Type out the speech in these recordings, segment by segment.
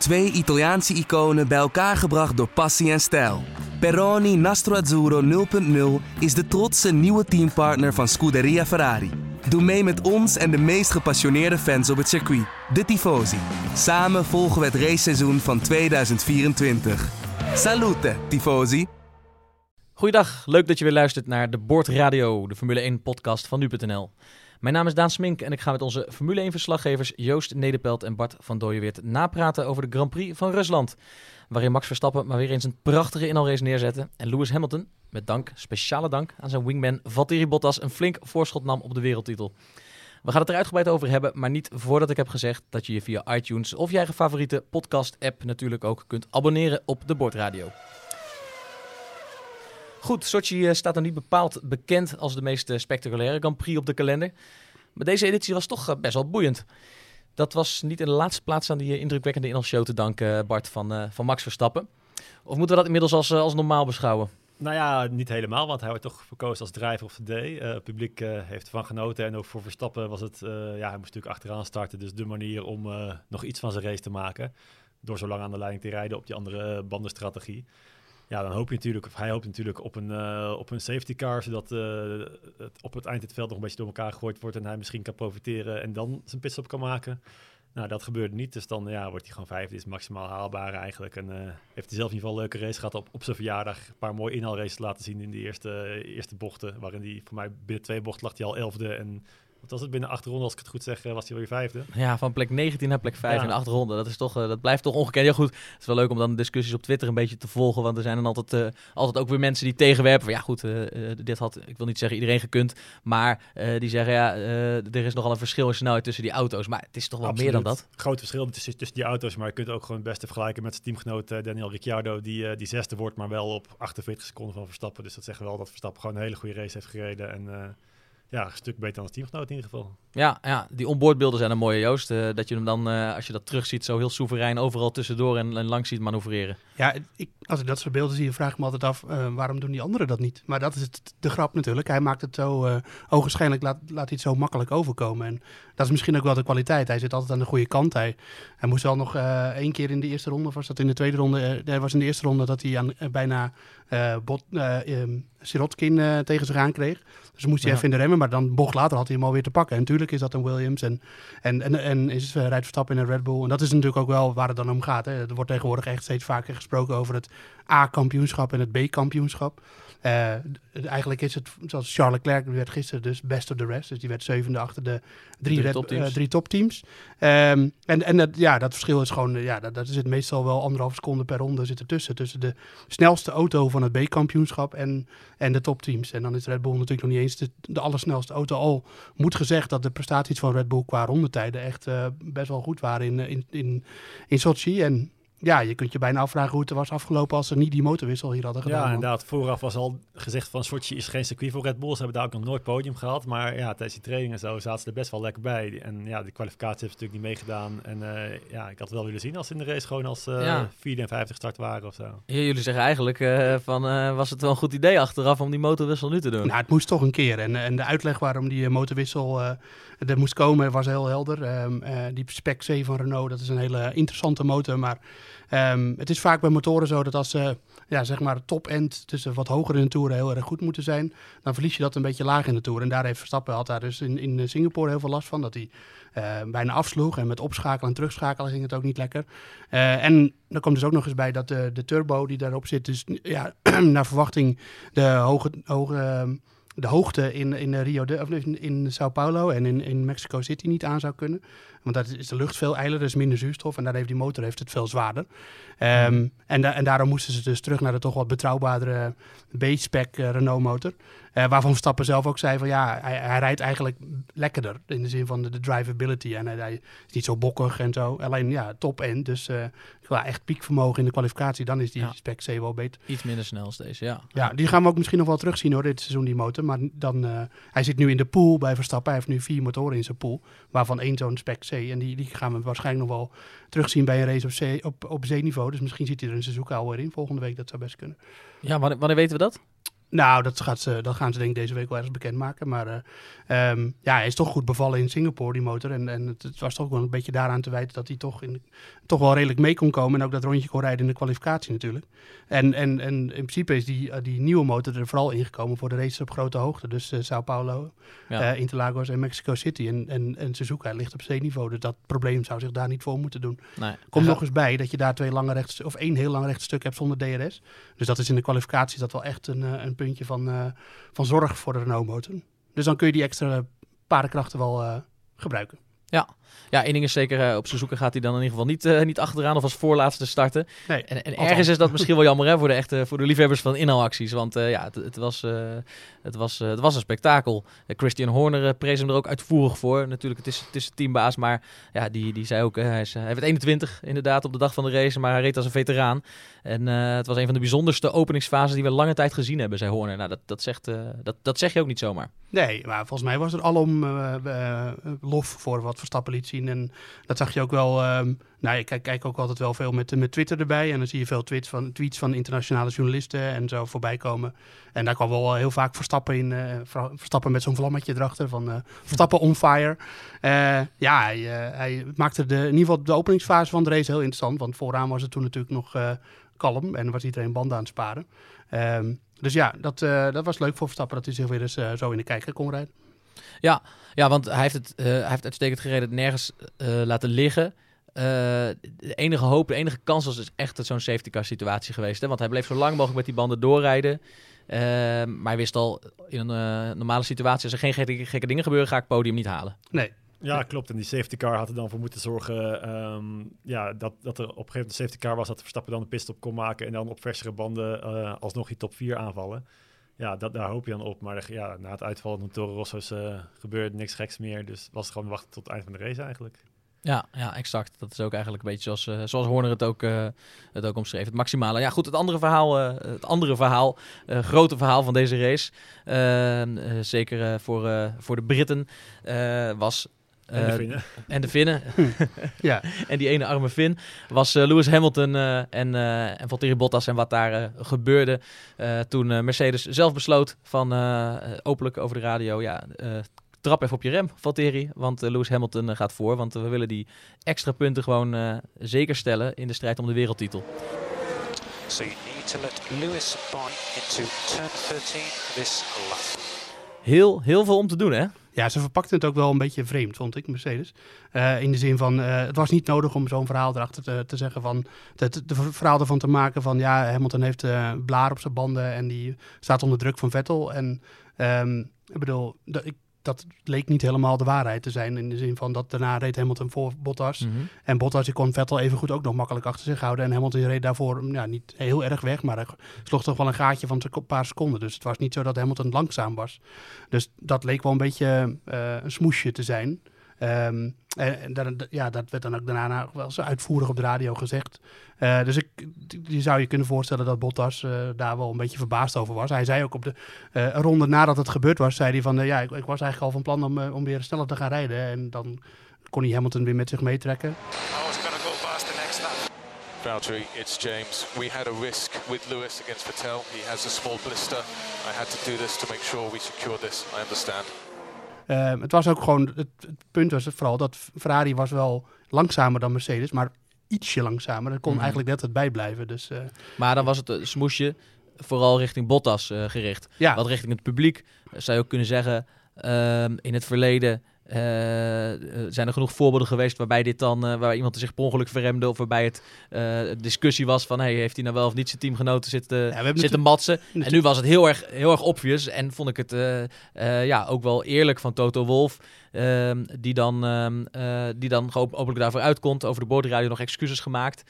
Twee Italiaanse iconen bij elkaar gebracht door passie en stijl. Peroni Nastro Azzurro 0.0 is de trotse nieuwe teampartner van Scuderia Ferrari. Doe mee met ons en de meest gepassioneerde fans op het circuit, de Tifosi. Samen volgen we het raceseizoen van 2024. Salute, Tifosi! Goeiedag, leuk dat je weer luistert naar de Board Radio, de Formule 1 podcast van nu.nl. Mijn naam is Daan Smink en ik ga met onze Formule 1 verslaggevers Joost Nederpelt en Bart van Dooyeweert napraten over de Grand Prix van Rusland. Waarin Max Verstappen maar weer eens een prachtige inhaalrace neerzette en Lewis Hamilton, met dank, speciale dank aan zijn wingman Valtteri Bottas, een flink voorschot nam op de wereldtitel. We gaan het er uitgebreid over hebben, maar niet voordat ik heb gezegd dat je je via iTunes of je eigen favoriete podcast-app natuurlijk ook kunt abonneren op de Bordradio. Goed, Sochi eh, staat er niet bepaald bekend als de meest eh, spectaculaire Grand Prix op de kalender. Maar deze editie was toch eh, best wel boeiend. Dat was niet in de laatste plaats aan die indrukwekkende inhalshow te danken, Bart, van, van Max Verstappen. Of moeten we dat inmiddels als, als normaal beschouwen? Nou ja, niet helemaal, want hij wordt toch verkozen als drijver of de day. het publiek heeft ervan genoten en ook voor Verstappen was het... ja, hij moest natuurlijk achteraan starten, dus de manier om nog iets van zijn race te maken. Door zo lang aan de leiding te rijden op die andere bandenstrategie. Ja, dan hoop je natuurlijk, of hij hoopt natuurlijk op een, uh, op een safety car, zodat uh, het op het eind het veld nog een beetje door elkaar gegooid wordt en hij misschien kan profiteren en dan zijn pitstop kan maken. Nou, dat gebeurt niet, dus dan ja, wordt hij gewoon vijfde, is maximaal haalbaar eigenlijk. En uh, heeft hij zelf in ieder geval een leuke race gehad op, op zijn verjaardag. Een paar mooie inhaalraces laten zien in de eerste, eerste bochten, waarin hij voor mij binnen twee bochten lag hij al elfde en wat was het binnen acht ronden, als ik het goed zeg, eh, was hij weer vijfde. Ja, van plek 19 naar plek 5 in acht ronden. Dat, is toch, uh, dat blijft toch ongekend. Ja goed, het is wel leuk om dan de discussies op Twitter een beetje te volgen. Want er zijn dan altijd, uh, altijd ook weer mensen die tegenwerpen. Van, ja goed, dit had, ik wil niet zeggen iedereen gekund. Maar die zeggen, ja, er is nogal een verschil in snelheid tussen die auto's. Maar het is toch wel meer dan dat. Groot verschil tussen, tussen die auto's. Maar je kunt ook gewoon het beste vergelijken met zijn teamgenoot Daniel Ricciardo. Die, die zesde wordt, maar wel op 48 seconden van Verstappen. Dus dat zeggen wel dat Verstappen gewoon een hele goede race heeft gereden. En ja, een stuk beter dan als teamgenoot in ieder geval. Ja, ja die onboardbeelden zijn een mooie, Joost. Uh, dat je hem dan, uh, als je dat terugziet, zo heel soeverein overal tussendoor en, en langs ziet manoeuvreren. Ja, ik, als ik dat soort beelden zie, vraag ik me altijd af, uh, waarom doen die anderen dat niet? Maar dat is het, de grap natuurlijk. Hij maakt het zo, ogenschijnlijk laat, laat hij het zo makkelijk overkomen. En dat is misschien ook wel de kwaliteit. Hij zit altijd aan de goede kant. Hij, hij moest wel nog één keer in de eerste ronde, of was dat in de tweede ronde? hij was in de eerste ronde dat hij aan, bijna bot, um, Sirotkin tegen zich aan kreeg. Dus moest hij even in de remmen, maar dan bocht later had hij hem alweer te pakken. En is dat een Williams en, en, en, en is uh, rijdt Verstappen in een Red Bull. En dat is natuurlijk ook wel waar het dan om gaat. Hè. Er wordt tegenwoordig echt steeds vaker gesproken over het A-kampioenschap en het B-kampioenschap. Uh, eigenlijk is het, zoals Charles Leclerc, werd gisteren dus best of the rest. Dus die werd zevende achter de drie, drie topteams. Uh, drie topteams. Um, en en dat, ja, dat verschil is gewoon, ja, dat, dat zit meestal wel anderhalf seconde per ronde zit ertussen. Tussen de snelste auto van het B-kampioenschap en, en de topteams. En dan is Red Bull natuurlijk nog niet eens de, de allersnelste auto. Al moet gezegd dat de prestaties van Red Bull qua rondetijden echt uh, best wel goed waren in, in, in, in Sochi. En ja, je kunt je bijna afvragen hoe het was afgelopen als ze niet die motorwissel hier hadden gedaan. Ja, inderdaad. Vooraf was al gezegd van Sochi is geen circuit voor Red Bull. Ze hebben daar ook nog nooit podium gehad. Maar ja, tijdens die training en zo zaten ze er best wel lekker bij. En ja, de kwalificatie heeft natuurlijk niet meegedaan. En uh, ja, ik had wel willen zien als ze in de race gewoon als uh, ja. 54 start waren of zo. Ja, jullie zeggen eigenlijk uh, van was het wel een goed idee achteraf om die motorwissel nu te doen? Nou, het moest toch een keer. En, en de uitleg waarom die motorwissel er moest komen was heel helder. Um, die Spec C van Renault, dat is een hele interessante motor, maar Um, het is vaak bij motoren zo dat als ze ja, zeg maar top-end tussen wat hoger in de toeren heel erg goed moeten zijn, dan verlies je dat een beetje laag in de toer. En daar heeft Verstappen had daar dus in, in Singapore heel veel last van, dat hij uh, bijna afsloeg. En met opschakelen en terugschakelen ging het ook niet lekker. En er komt dus ook nog eens bij dat de, de turbo die daarop zit, dus ja, naar verwachting de hoge, hoge ehm, de hoogte in, in Rio de, of in, in Sao Paulo en in, in Mexico City niet aan zou kunnen. Want daar is de lucht veel eiler, er is minder zuurstof en daar heeft die motor heeft het veel zwaarder. Um, en, da en daarom moesten ze dus terug naar de toch wat betrouwbaardere B-spec uh, Renault motor. Uh, waarvan Verstappen zelf ook zei van ja, hij, hij, rijdt eigenlijk lekkerder in de zin van de, de drivability. En hij, hij, is niet zo bokkig en zo. Alleen ja, top end. Dus uh, qua echt piekvermogen in de kwalificatie, dan is die ja. spec C wel beter. Iets minder snel deze, ja. Ja, die gaan we ook misschien nog wel terugzien hoor, dit seizoen die motor. Maar dan, hij zit nu in de pool bij Verstappen. Hij heeft nu vier motoren in zijn pool, waarvan één zo'n spec En die, die gaan we waarschijnlijk nog wel terugzien bij een race op, op, op zeeniveau. Dus misschien zit hij er een Suzuka alweer in volgende week. Dat zou best kunnen. Ja, wanneer weten we dat? Nou, dat, gaat ze, dat gaan ze denk ik deze week wel ergens bekendmaken. Maar uh, um, ja, hij is toch goed bevallen in Singapore, die motor. En, en het, het, was toch wel een beetje daaraan te wijten dat hij toch, in, toch wel redelijk mee kon komen. En ook dat rondje kon rijden in de kwalificatie natuurlijk. En, en, en in principe is die, die nieuwe motor er vooral ingekomen voor de races op grote hoogte. Dus uh, Sao Paulo, ja. uh, Interlagos en Mexico City. En, en, en Suzuka ligt op zeeniveau. Dus dat probleem zou zich daar niet voor moeten doen. Nee. Komt nog eens bij dat je daar twee lange rechts, of één heel lang rechtstuk hebt zonder DRS. Dus dat is in de kwalificatie dat wel echt een, een puntje van, uh, van zorg voor de Renault motor. Dus dan kun je die extra paardenkrachten wel uh, gebruiken. Ja. Ja, één ding is zeker, uh, op zijn zoeken gaat hij dan in ieder geval niet, uh, niet achteraan of als voorlaatste starten. Nee, en, en ergens is dat misschien wel jammer hè, voor, de echte, voor de liefhebbers van inhaalacties. Want uh, ja, het, het, was, het, was, het was een spektakel. Christian Horner prees hem er ook uitvoerig voor. Natuurlijk, het is, het is teambaas, maar ja, die, die zei ook, hij, is, hij werd 21 inderdaad op de dag van de race, maar hij reed als een veteraan. En het was een van de bijzonderste openingsfases die we lange tijd gezien hebben, zei Horner. Nou, dat, dat, zegt, dat, dat zeg je ook niet zomaar. Nee, maar volgens mij was er alom lof voor wat Verstappen liet zien. En dat zag je ook wel. Um, nou, ik kijk, kijk, ook altijd wel veel met, met Twitter erbij. En dan zie je veel tweets van, tweets van internationale journalisten en zo voorbij komen. En daar kwam wel heel vaak Verstappen in. Uh, Verstappen met zo'n vlammetje erachter van uh, Verstappen on fire. Uh, ja, hij, hij, maakte de, in ieder geval de openingsfase van de race heel interessant. Want vooraan was het toen natuurlijk nog kalm en was iedereen banden aan het sparen. Um, dus ja, dat, dat was leuk voor Verstappen dat hij zich weer eens zo in de kijker kon rijden. Ja, ja want hij heeft het uh, hij heeft uitstekend gereden nergens uh, laten liggen. Uh, de enige hoop, de enige kans was dus echt zo'n safety car situatie geweest. Hè? Want hij bleef zo lang mogelijk met die banden doorrijden. maar hij wist al, in een normale situatie, als er geen gekke, gekke dingen gebeuren, ga ik het podium niet halen. Nee, ja, klopt. En die safety car had er dan voor moeten zorgen um, ja, dat, dat er op een gegeven moment een safety car was, dat Verstappen dan de pist op kon maken en dan op versere banden uh, alsnog die top 4 aanvallen ja, dat, daar hoop je dan op. Maar ja, na het uitvallen van Toro Rosso's uh, gebeurde niks geks meer. Dus was het gewoon wachten tot het eind van de race eigenlijk. Ja, ja, exact. Dat is ook eigenlijk een beetje zoals, uh, zoals Horner het ook, uh, het ook omschreef. Het maximale. Ja, goed, het andere verhaal, het andere verhaal, grote verhaal van deze race, zeker voor, voor de Britten, was en de Finnen. en de Finnen. ja. en die ene arme Fin was uh, Lewis Hamilton uh, en, uh, en Valtteri Bottas en wat daar gebeurde toen Mercedes zelf besloot van openlijk over de radio, ja, trap even op je rem, Valtteri, want Lewis Hamilton gaat voor, want we willen die extra punten gewoon zeker stellen in de strijd om de wereldtitel. So you need to let Lewis buy into turn 13 this lap. Heel, heel veel om te doen, hè? Ja, ze verpakten het ook wel een beetje vreemd, vond ik, Mercedes. Uh, in de zin van, uh, het was niet nodig om zo'n verhaal erachter te, te zeggen van... Het verhaal ervan te maken van, ja, Hamilton heeft uh, blaar op zijn banden en die staat onder druk van Vettel. En um, ik bedoel, ik dat leek niet helemaal de waarheid te zijn. In de zin van dat daarna reed Hamilton voor Bottas. Mhm. En Bottas die kon Vettel even goed ook nog makkelijk achter zich houden. En Hamilton reed daarvoor ja, niet heel erg weg. Maar hij sloeg toch wel een gaatje van een paar seconden. Dus het was niet zo dat Hamilton langzaam was. Dus dat leek wel een beetje uh, een smoesje te zijn. Um, en, en ja, dat werd dan ook daarna wel zo uitvoerig op de radio gezegd. Uh, dus ik, je zou je kunnen voorstellen dat Bottas uh, daar wel een beetje verbaasd over was. Hij zei ook op de uh, ronde nadat het gebeurd was, zei hij van ja, ik, ik, was eigenlijk al van plan om, om weer sneller te gaan rijden. En dan kon hij Hamilton weer met zich meetrekken. I was going to go past the next lap. Valtteri, it's James. We had a risk with Lewis against Vettel. He has a small blister. I had to do this to make sure we secure this. I understand. Uh, het was ook gewoon, het, het, punt was vooral dat Ferrari was wel langzamer dan Mercedes, maar ietsje langzamer. Dat kon Mhm. eigenlijk net het bijblijven. Dus uh, Maar dan was het een smoesje vooral richting Bottas uh, gericht. ja, Wat richting het publiek eh, zou je ook kunnen zeggen. ehm, in het verleden eh, eh, zijn er genoeg voorbeelden geweest waarbij dit dan, eh, waar iemand zich per ongeluk verremde of waarbij het discussie was van, hey, heeft hij nou wel of niet zijn teamgenoten zitten, Ja, zitten matsen? En nu was het heel erg, heel erg obvious en vond ik het ja, ook wel eerlijk van Toto Wolf, ehm, die dan, ehm, eh, die dan gewoon openlijk daarvoor uitkomt, over de boordradio nog excuses gemaakt.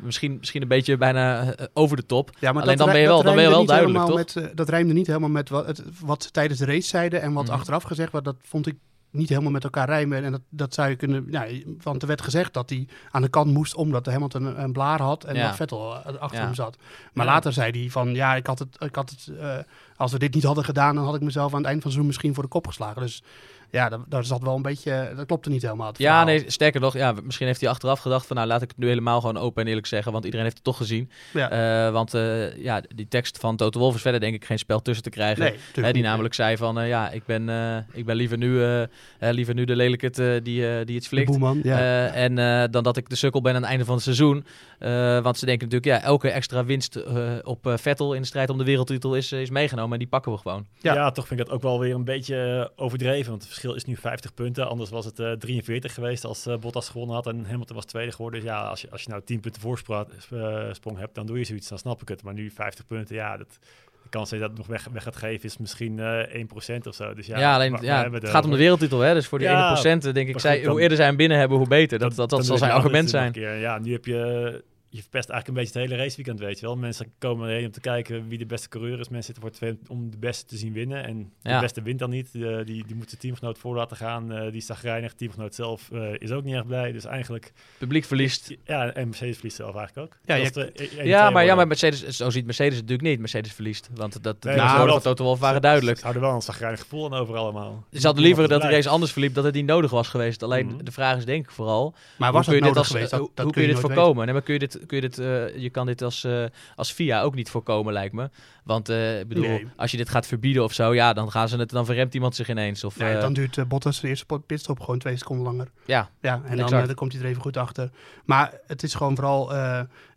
Misschien, misschien een beetje bijna over de top. Ja, maar Alleen dan ben je wel- dan ben je wel duidelijk, helemaal Met, dat rijmde niet helemaal met wat, het, wat tijdens de race zeiden en wat Mhm. achteraf gezegd werd. Dat vond ik niet helemaal met elkaar rijmen. En dat, dat zou je kunnen... Ja, want er werd gezegd dat hij aan de kant moest omdat Hamilton een, een blaar had en Ja. dat Vettel eh, achter Ja. hem zat. Maar Ja. later zei hij van, ja, ik had het... Ik had het eh, als we dit niet hadden gedaan, dan had ik mezelf aan het eind van het seizoen misschien voor de kop geslagen. Dus Ja, dat zat wel een beetje, dat klopte niet helemaal. Ja, nee, sterker nog, ja, misschien heeft hij achteraf gedacht van nou laat ik het nu helemaal gewoon open en eerlijk zeggen, want iedereen heeft het toch gezien. Ja. Eh, want eh, ja, die tekst van Toto Wolff is verder denk ik geen spel tussen te krijgen. Nee, Hè, die niet. namelijk zei van eh, ja, ik ben, eh, ik ben liever nu, eh, hè, liever nu de lelijke die, die het De flikt. boeman, ja. Eh, en eh, dan dat ik de sukkel ben aan het einde van het seizoen. Eh, want ze denken natuurlijk, ja, elke extra winst eh, op eh, Vettel in de strijd om de wereldtitel is, is meegenomen. En die pakken we gewoon. Ja. Ja. toch vind ik dat ook wel weer een beetje overdreven. Want het verschil is nu 50 punten. Anders was het eh 43 geweest als eh, Bottas gewonnen had en Hamilton was tweede geworden. Dus ja, als je, als je nou 10 punten voorsprong eh, hebt, dan doe je zoiets, dan snap ik het. Maar nu 50 punten, ja, dat, de kans dat je dat nog weg, weg gaat geven is misschien eh 1% of zo. Dus ja, Ja, alleen waar- ja, het gaat om de wereldtitel. Hè? Dus voor die Ja, 1% denk ik, zij, hoe eerder zij hem binnen hebben, hoe beter. Dat, dat, dat, zal zijn argument zijn. keer. Ja, nu heb je... Je verpest eigenlijk een beetje het hele raceweekend, weet je wel. Mensen komen erheen om te kijken wie de beste coureur is. Mensen zitten voor twee om de beste te zien winnen. En Ja. de beste wint dan niet. Die, die moet zijn teamgenoot voor laten gaan. Eh, die is zagrijnig. Teamgenoot zelf eh, is ook niet erg blij. Dus eigenlijk... Publiek verliest. Ja, en Mercedes verliest zelf eigenlijk ook. Ja, Dat je- de- één, Ja, maar, ja, maar. Mercedes, zo ziet Mercedes het natuurlijk niet. Mercedes verliest. Want dat, de Nee, wel- van Toto Wolff waren duidelijk. Ze hadden wel een zagrijnig gevoel aan over allemaal. Ze hadden liever dat de race anders verliep, dat het niet nodig was geweest. Alleen Mhm. de vraag is denk ik vooral, maar hoe was kun je het dit nodig als, geweest? Dat, hoe dat kun je dit voorkomen? Nee, maar kun je dit, kun je dit, eh, je kan dit als, eh, als FIA ook niet voorkomen, lijkt me. Want eh, ik bedoel, Nee. als je dit gaat verbieden of zo, ja, dan gaan ze het, dan verremt iemand zich ineens. Of. Nee, dan duurt Bottas de eerste pitstop gewoon twee seconden langer. ja, Ja, en dan, dan komt hij er even goed achter. Maar het is gewoon vooral,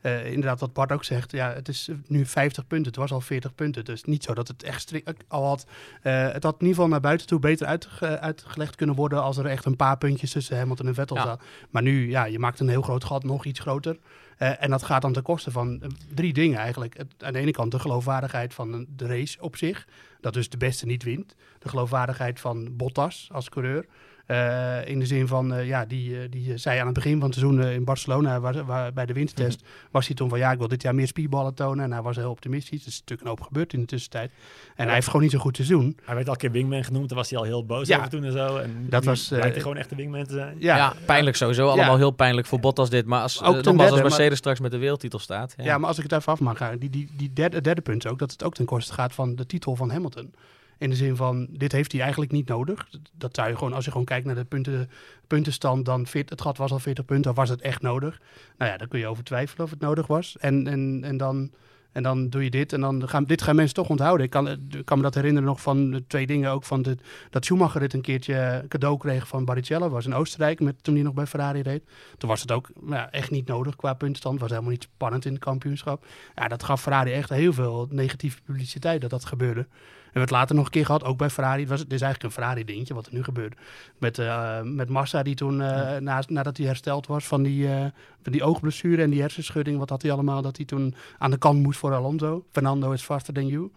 inderdaad wat Bart ook zegt, ja, het is nu 50 punten. Het was al 40 punten, dus niet zo dat het echt al had. het had in ieder geval naar buiten toe beter uitge- uitgelegd kunnen worden als er echt een paar puntjes tussen Hamilton en Vettel Ja. Maar nu, ja, je maakt een heel groot gat nog iets groter. Eh, en dat gaat dan ten koste van eh, drie dingen eigenlijk. Het- aan de ene kant de geloofwaardigheid van de race op zich. Dat dus de beste niet wint. De geloofwaardigheid van Bottas als coureur. Eh, in de zin van, eh, ja, die, eh, die zei aan het begin van het seizoen in Barcelona, waar, waar- bij de wintertest, was hij toen van, ja, ik wil dit jaar meer spierballen tonen. En hij was heel optimistisch. Er is natuurlijk een hoop gebeurd in de tussentijd. En hij heeft gewoon niet zo goed seizoen. Hij werd al een keer wingman genoemd. Daar was hij al heel boos Ja. over toen en zo. En Dat nu was, eh, lijkt hij gewoon echt een wingman te zijn. ja, pijnlijk sowieso. Allemaal Ja. heel pijnlijk voor Bottas dit. Maar als, Ook nogmaals, als Mercedes maar- straks met de wereldtitel staat. Ja. Ja. maar als ik het even af mag gaan, die, die, die derde, derde punt is ook, dat het ook ten koste gaat van de titel van Hamilton. In de zin van, dit heeft hij eigenlijk niet nodig. Dat zou je gewoon, als je gewoon kijkt naar de punten, puntenstand, dan veert, het gat was al 40 punten, was het echt nodig? Nou ja, dan kun je over twijfelen of het nodig was. En, en, en dan... En dan doe je dit en dan gaan dit gaan mensen toch onthouden. Ik kan, ik kan me dat herinneren nog van de twee dingen ook van de, dat Schumacher dit een keertje cadeau kreeg van Barrichello. Was in Oostenrijk met, toen hij nog bij Ferrari reed. Toen was het ook nou ja, echt niet nodig qua puntenstand. Was helemaal niet spannend in het kampioenschap. Ja, dat gaf Ferrari echt heel veel negatieve publiciteit dat dat gebeurde. En we het later nog een keer gehad, ook bij Ferrari. Het, was, het is eigenlijk een Ferrari-dingetje wat er nu gebeurt. Met, eh, met Massa, die toen, eh, na, nadat hij hersteld was van die, eh, van die oogblessure en die hersenschudding, wat had hij allemaal, dat hij toen aan de kant moest voor Alonso. Fernando is faster than you.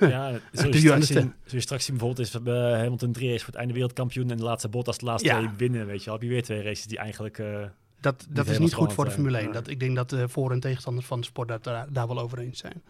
Ja, you straks zien, straks zien bijvoorbeeld is uh, Hamilton 3 race voor het einde wereldkampioen en de laatste Bottas de laatste Ja. twee winnen, weet je wel. Heb je weer twee races die eigenlijk... Dat, dat is niet goed voor de Formule zijn. 1. Ja. Dat, ik denk dat de voor- en tegenstanders van de sport dat daar, daar wel over eens zijn.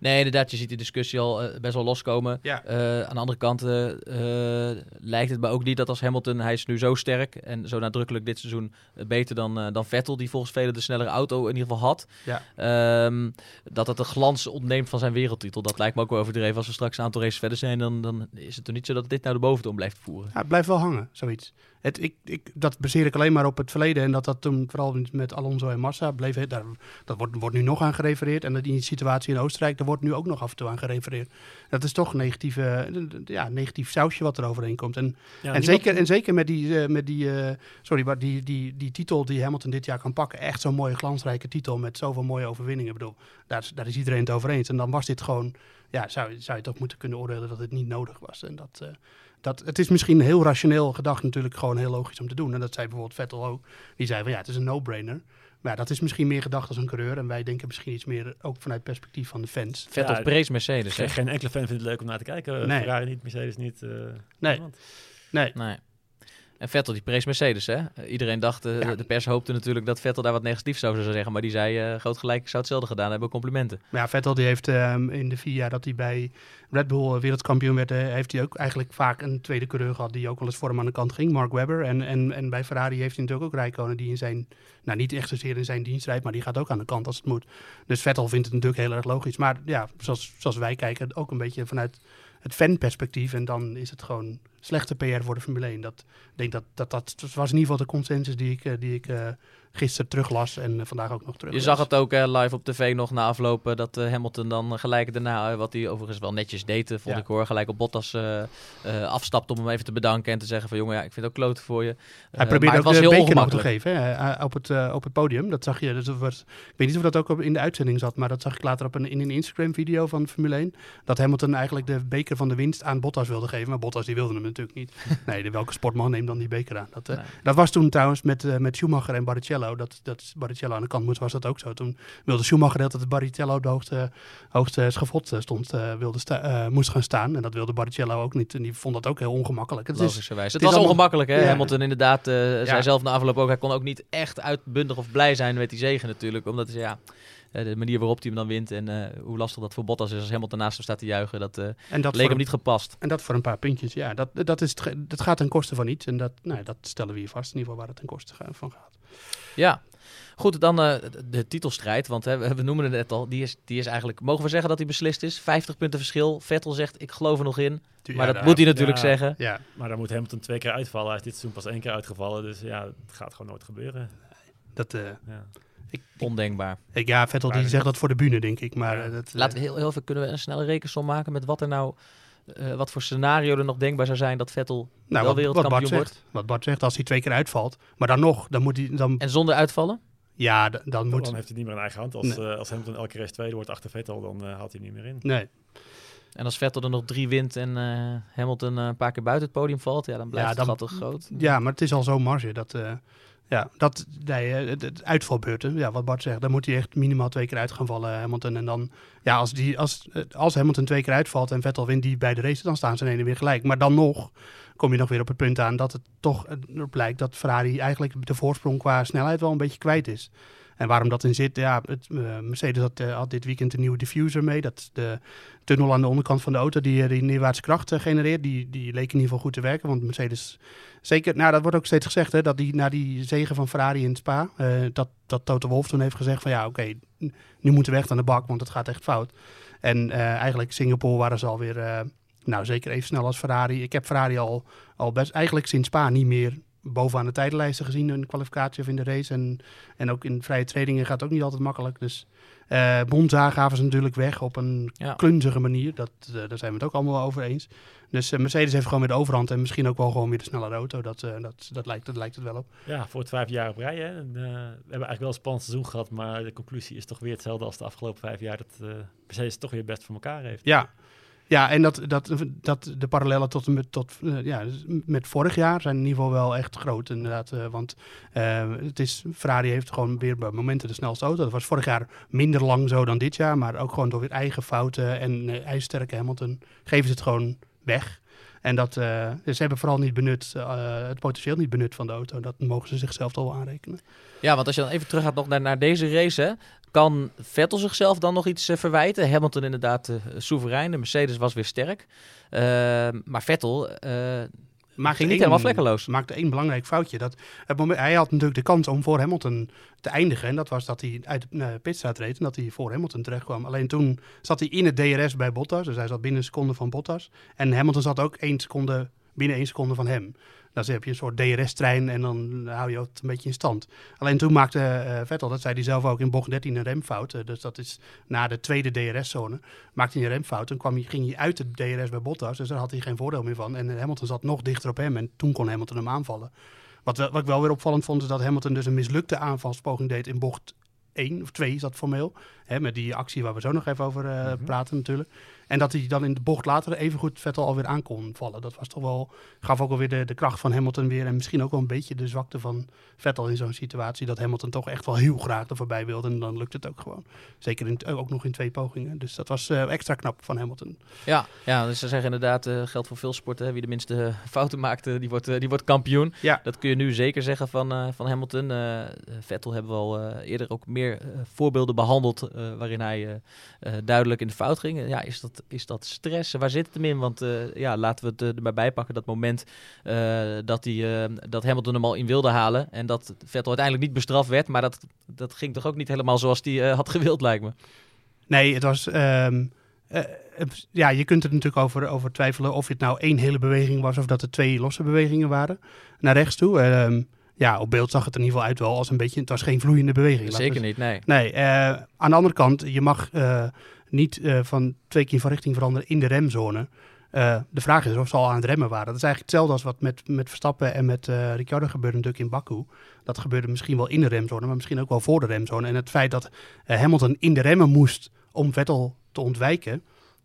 Nee, inderdaad, je ziet die discussie al eh, best wel loskomen. Ja. Eh, aan de andere kant eh, lijkt het me ook niet dat als Hamilton, hij is nu zo sterk en zo nadrukkelijk dit seizoen beter dan, eh, dan Vettel, die volgens velen de snellere auto in ieder geval had. Ja. Ehm, dat het de glans ontneemt van zijn wereldtitel. Dat lijkt me ook wel overdreven. Als we straks een aantal races verder zijn, dan, dan is het toch niet zo dat dit nou de boventoon blijft voeren. Ja, het blijft wel hangen, zoiets. Het, ik, ik, dat baseer ik alleen maar op het verleden. En dat dat toen vooral met Alonso en Massa bleef. Daar, dat wordt, wordt nu nog aan gerefereerd. En dat die situatie in Oostenrijk, daar wordt nu ook nog af en toe aan gerefereerd. Dat is toch een negatieve, ja, negatief sausje wat er overheen komt. En, ja, en, zeker, en zeker met die, eh, met die, eh, sorry, maar die, die, die titel die Hamilton dit jaar kan pakken. Echt zo'n mooie glansrijke titel met zoveel mooie overwinningen. Ik bedoel, daar, is- daar is iedereen het over eens. En dan was dit gewoon, ja, zou, zou je toch moeten kunnen oordelen dat het niet nodig was. En dat, eh, dat, het is misschien heel rationeel gedacht natuurlijk gewoon heel logisch om te doen. En dat zei bijvoorbeeld Vettel ook. Die zei van ja, het is een no-brainer. Maar ja, dat is misschien meer gedacht als een coureur. En wij denken misschien iets meer ook vanuit perspectief van de fans. Vettel Ja, prees Mercedes. geen, geen enkele fan vindt het leuk om naar te kijken. Nee. Ferrari niet, Mercedes niet. eh. Nee, Nee. En Vettel die prees Mercedes, hè? Eh, Iedereen dacht, eh, Ja. de pers hoopte natuurlijk dat Vettel daar wat negatiefs over zou zeggen. Maar die zei, eh groot gelijk, ik zou hetzelfde gedaan hebben, complimenten. Ja, Vettel die heeft ehm, in de vier jaar dat hij bij Red Bull wereldkampioen werd, heeft hij ook eigenlijk vaak een tweede coureur gehad die ook wel eens voor hem aan de kant ging, Mark Webber. En, en, en bij Ferrari heeft hij natuurlijk ook Rijkonen die in zijn, nou niet echt zozeer in zijn dienst rijdt, maar die gaat ook aan de kant als het moet. Dus Vettel vindt het natuurlijk heel erg logisch. Maar ja, zoals, zoals wij kijken, ook een beetje vanuit het fanperspectief. En dan is het gewoon slechte PR voor de Formule 1. Dat, denk dat, dat, dat, dat was in ieder geval de consensus die ik, eh, die ik eh, gisteren teruglas en eh, vandaag ook nog terug. Je zag het ook live op tv nog na aflopen dat Hamilton dan gelijk daarna, wat hij overigens wel netjes deed, vond Ja. ik hoor, gelijk op Bottas afstapt om hem even te bedanken en te zeggen van jongen, ja, ik vind het ook kloten voor je. Hij maar probeerde het ook was de heel beker nog te geven hè, op, het, op het podium. Dat zag je. Dus dat was, ik weet niet of dat ook op- in de uitzending zat, maar dat zag ik later op een, in een Instagram-video van Formule 1. Dat Hamilton eigenlijk de beker van de winst aan Bottas wilde geven. Maar Bottas die wilde hem natuurlijk niet. nee, de, welke sportman neemt dan die beker aan? Dat, eh, Nee. dat was toen trouwens met, eh, met Schumacher en Barrichello. Dat, dat Barrichello aan de kant moest, was dat ook zo. Toen wilde Schumacher dat het Barrichello op de hoogste, hoogste schavot eh, stond, wilde sta- moest gaan staan. En dat wilde Barrichello ook niet. En die vond dat ook heel ongemakkelijk. Het is. Het, het was ongemakkelijk, hè? Ja. Hamilton inderdaad, zei Ja. zelf na afloop ook, hij kon ook niet echt uitbundig of blij zijn met die zegen natuurlijk. Omdat, ja, de manier waarop hij hem dan wint en eh, hoe lastig dat voor Bottas is als Hamilton naast hem staat te juichen, dat eh, en dat leek hem niet gepast. En dat voor een paar puntjes, ja. Dat, dat, is dat gaat ten koste van iets. En dat, nou, ja, dat stellen we hier vast, in ieder geval waar het ten koste van gaat. Ja. Goed, dan eh, de- titelstrijd, want hè, we, noemen het net al, die is, die is eigenlijk, mogen we zeggen dat die beslist is? 50 punten verschil. Vettel zegt, ik geloof er nog in. Maar dat moet hij natuurlijk ja. zeggen. Ja, Maar dan moet Hamilton twee keer uitvallen. Hij is dit seizoen pas één keer uitgevallen. Dus ja, het gaat gewoon nooit gebeuren. dat, eh, Ja. Ondenkbaar. ik, ja, Vettel die zegt dat voor de bühne, denk ik. Maar eh, dat, eh, Laten we heel, heel even, kunnen we een snelle rekensom maken met wat er nou, eh, wat voor scenario er nog denkbaar zou zijn dat Vettel nou, wel wat, wat wereldkampioen Bart wordt? zegt. Wat Bart zegt, als hij twee keer uitvalt. Maar dan nog, dan moet hij... Dan, En zonder uitvallen? ja, dan moet... Dan heeft hij niet meer in eigen hand. Als, Nee. eh, als Hamilton elke race tweede wordt achter Vettel, dan eh, haalt hij niet meer in. Nee, En als Vettel er nog drie wint en eh, Hamilton eh, een paar keer buiten het podium valt, ja, dan blijft Ja, het dan- gat toch groot. ja, maar het is al zo'n marge. Dat, eh, ja, dat, nee, eh, uitvalbeurten, ja, wat Bart zegt, dan moet hij echt minimaal twee keer uit gaan vallen, Hamilton. En dan, ja, als, die, als, eh, als Hamilton twee keer uitvalt en Vettel wint die bij de race, dan staan ze in weer gelijk. Maar dan nog kom je nog weer op het punt aan dat het toch eh, erop lijkt dat Ferrari eigenlijk de voorsprong qua snelheid wel een beetje kwijt is. En waarom dat in zit, ja, het, eh, Mercedes had, eh, had dit weekend een nieuwe diffuser mee. Dat is de tunnel aan de onderkant van de auto die, eh, die neerwaartse kracht genereert. Die, die leek in ieder geval goed te werken, want Mercedes Zeker, nou dat wordt ook steeds gezegd, hè, dat die, na die zegen van Ferrari in Spa, dat, dat Toto Wolff toen heeft gezegd van ja, oké, nu moeten we echt aan de bak, want het gaat echt fout. En eigenlijk Singapore waren ze alweer, nou zeker even snel als Ferrari. Ik heb Ferrari al, al best, eigenlijk sinds Spa niet meer bovenaan de tijdenlijsten gezien in de kwalificatie of in de race. En, en ook in vrije trainingen gaat het ook niet altijd makkelijk. Dus eh Monza gaven ze natuurlijk weg op een Ja. klunzige manier. Dat, eh, daar zijn we het ook allemaal wel over eens. Dus eh, Mercedes heeft gewoon weer de overhand en misschien ook wel gewoon weer de snellere auto. Dat, eh, dat, dat, lijkt, dat lijkt het wel op. Ja, voor het vijf jaar op rij. Hè. En, eh, we hebben eigenlijk wel een spannend seizoen gehad, maar de conclusie is toch weer hetzelfde als de afgelopen vijf jaar. Dat eh Mercedes toch weer best voor elkaar heeft. Ja, ja en dat, dat, dat de parallellen tot, met, tot, eh, ja, dus met vorig jaar zijn in ieder geval wel echt groot inderdaad. eh, want eh, het is, Ferrari heeft gewoon weer bij momenten de snelste auto. Dat was vorig jaar minder lang zo dan dit jaar. Maar ook gewoon door weer eigen fouten en ijzersterke Hamilton geven ze het gewoon weg. En dat, ze hebben vooral niet benut, het potentieel niet benut van de auto. Dat mogen ze zichzelf wel aanrekenen. Ja, want als je dan even terug gaat nog naar, naar deze race, kan Vettel zichzelf dan nog iets eh, verwijten? Hamilton inderdaad eh, soeverein, de Mercedes was weer sterk. Eh, maar Vettel eh, Maakte ging niet helemaal vlekkeloos. maakte één belangrijk foutje. Dat het moment, hij had natuurlijk de kans om voor Hamilton te eindigen. En dat was dat hij uit de uh, pitstraat reed en dat hij voor Hamilton terecht kwam. Alleen toen zat hij in het DRS bij Bottas. Dus hij zat binnen een seconde van Bottas. En Hamilton zat ook één seconde, binnen één seconde van hem. Dan heb je een soort DRS-trein en dan hou je het een beetje in stand. Alleen toen maakte eh, Vettel, dat zei hij zelf ook in bocht 13, een remfout. Eh, dus dat is na de tweede DRS-zone. Maakte hij een remfout. Hij, ging hij uit de DRS bij Bottas. Dus daar had hij geen voordeel meer van. En Hamilton zat nog dichter op hem. En toen kon Hamilton hem aanvallen. Wat, wat ik wel weer opvallend vond, is dat Hamilton dus een mislukte aanvalspoging deed in bocht 1 of 2 is dat formeel. Hè, met die actie waar we zo nog even over eh, Mhm. praten natuurlijk. En dat hij dan in de bocht later even goed Vettel alweer aan kon vallen. Dat was toch wel, gaf ook alweer de, de kracht van Hamilton weer. En misschien ook wel een beetje de zwakte van Vettel in zo'n situatie. Dat Hamilton toch echt wel heel graag er voorbij wilde. En dan lukt het ook gewoon. Zeker in, ook nog in twee pogingen. Dus dat was eh, extra knap van Hamilton. Ja, ja, dus ze zeggen inderdaad, eh geldt voor veel sporten. hè, Wie de minste fouten maakt, eh, die, wordt, die wordt kampioen. Ja. Dat kun je nu zeker zeggen van, van Hamilton. Vettel hebben we al eerder ook meer voorbeelden behandeld eh, waarin hij eh, eh, duidelijk in de fout ging. Eh, Ja, is dat, is dat stress? Waar zit het hem in? Want eh, ja, laten we het eh, er maar bij pakken. Dat moment eh, dat, hij, eh, dat Hamilton hem al in wilde halen. En dat Vettel uiteindelijk niet bestraft werd. Maar dat, dat ging toch ook niet helemaal zoals hij eh, had gewild, lijkt me. Nee, het was. ehm, Eh, eh, ja, je kunt er natuurlijk over, over twijfelen of het nou één hele beweging was of dat er twee losse bewegingen waren naar rechts toe. Ehm, ja, op beeld zag het er in ieder geval uit wel als een beetje, het was geen vloeiende beweging. Zeker niet, nee. Nee, eh, aan de andere kant, je mag eh, niet eh, van twee keer van richting veranderen in de remzone. De vraag is of ze al aan het remmen waren. Dat is eigenlijk hetzelfde als wat met, met Verstappen en met Ricciardo gebeurde natuurlijk in Baku. Dat gebeurde misschien wel in de remzone, maar misschien ook wel voor de remzone. En het feit dat Hamilton in de remmen moest om Vettel te ontwijken,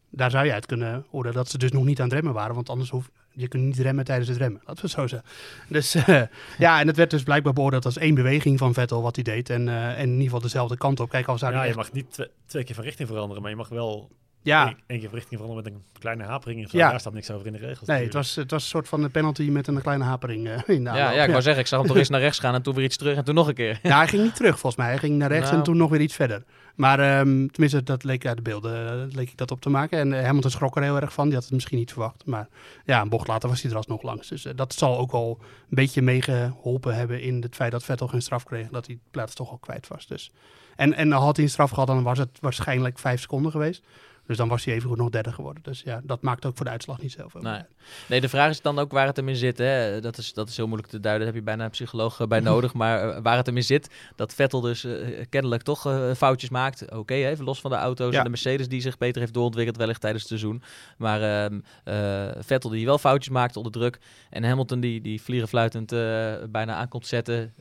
daar zou je uit kunnen horen dat ze dus nog niet aan het remmen waren. Want anders hoef je kunt niet remmen tijdens het remmen. Laten we het zo zeggen. Dus eh, ja, en het werd dus blijkbaar beoordeeld als één beweging van Vettel wat hij deed. En, eh, en in ieder geval dezelfde kant op. Kijk, als daar Ja, je echt- mag niet twe- twee keer van richting veranderen, maar je mag wel ja, één keer van richting veranderen met een kleine hapering. en zo. Ja. Daar staat niks over in de regels. Nee, het was, het was een soort van een penalty met een kleine hapering eh, in de Ja, aanloop. ja, ik wou zeggen, ik zag hem toch eens naar rechts gaan en toen weer iets terug en toen nog een keer. Ja, hij ging niet terug volgens mij. Hij ging naar rechts Nou. en toen nog weer iets verder. Maar ehm, tenminste, dat leek uit de beelden eh, leek ik dat op te maken. En eh, Hamilton schrok er heel erg van. Die had het misschien niet verwacht. Maar ja, een bocht later was hij er alsnog langs. Dus dat zal ook al een beetje meegeholpen hebben in het feit dat Vettel geen straf kreeg. Dat hij de plaats toch al kwijt was. Dus. En, en had hij een straf gehad, dan was het waarschijnlijk vijf seconden geweest. Dus dan was hij evengoed nog derde geworden. Dus ja, dat maakt ook voor de uitslag niet zoveel. Nee. Nee, de vraag is dan ook waar het hem in zit. Hè? Dat, is, dat is heel moeilijk te duiden. Daar heb je bijna een psycholoog eh, bij nodig. Maar eh, waar het hem in zit, dat Vettel dus eh, kennelijk toch foutjes maakt. Oké, even los van de auto's Ja. en de Mercedes die zich beter heeft doorontwikkeld wellicht tijdens het seizoen. Maar ehm, eh, Vettel die wel foutjes maakt onder druk. En Hamilton die, die vliegenfluitend eh, bijna aankomt zetten.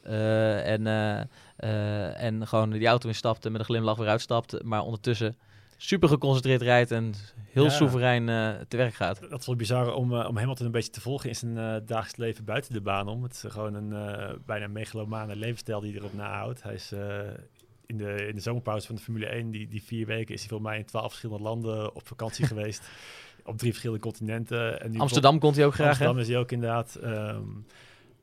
en, en gewoon die auto instapt en met een glimlach weer uitstapt. Maar ondertussen super geconcentreerd rijdt en heel Ja. soeverein eh, te werk gaat. Dat is wel bizar om, eh, om Hamilton een beetje te volgen in zijn eh, dagelijks leven buiten de baan om. Het is gewoon een bijna megalomane levensstijl die hij erop nahoudt. Hij is in, de, in de zomerpauze van de Formule 1, die, die vier weken, is hij volgens mij in twaalf verschillende landen op vakantie geweest. Op drie verschillende continenten. En nu Amsterdam komt hij ook graag, hè? Amsterdam is hij ook inderdaad. Ehm,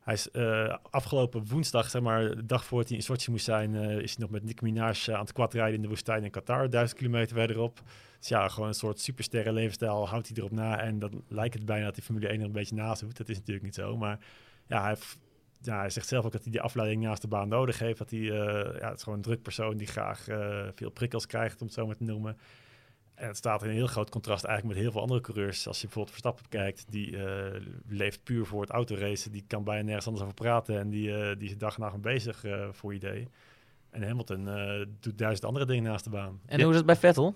hij is eh, afgelopen woensdag, zeg maar, de dag voordat hij in Sochi moest zijn, eh, is hij nog met Nick Minaj eh, aan het quadrijden in de woestijn in Qatar, duizend kilometer verderop. Dus ja, gewoon een soort supersterren levensstijl houdt hij erop na. En dan lijkt het bijna dat die Formule 1 er een beetje naast doet. Dat is natuurlijk niet zo. Maar ja, hij, ja, hij zegt zelf ook dat hij die afleiding naast de baan nodig heeft. Dat hij, ja, het is gewoon een druk persoon die graag veel prikkels krijgt, om het zo maar te noemen. En het staat in een heel groot contrast eigenlijk met heel veel andere coureurs. Als je bijvoorbeeld Verstappen kijkt, die eh, leeft puur voor het autoracen. Die kan bijna nergens anders over praten. En die, eh, die is dag en nacht mee bezig eh, voor je idee. En Hamilton eh, doet duizend andere dingen naast de baan. En hoe is het bij Vettel?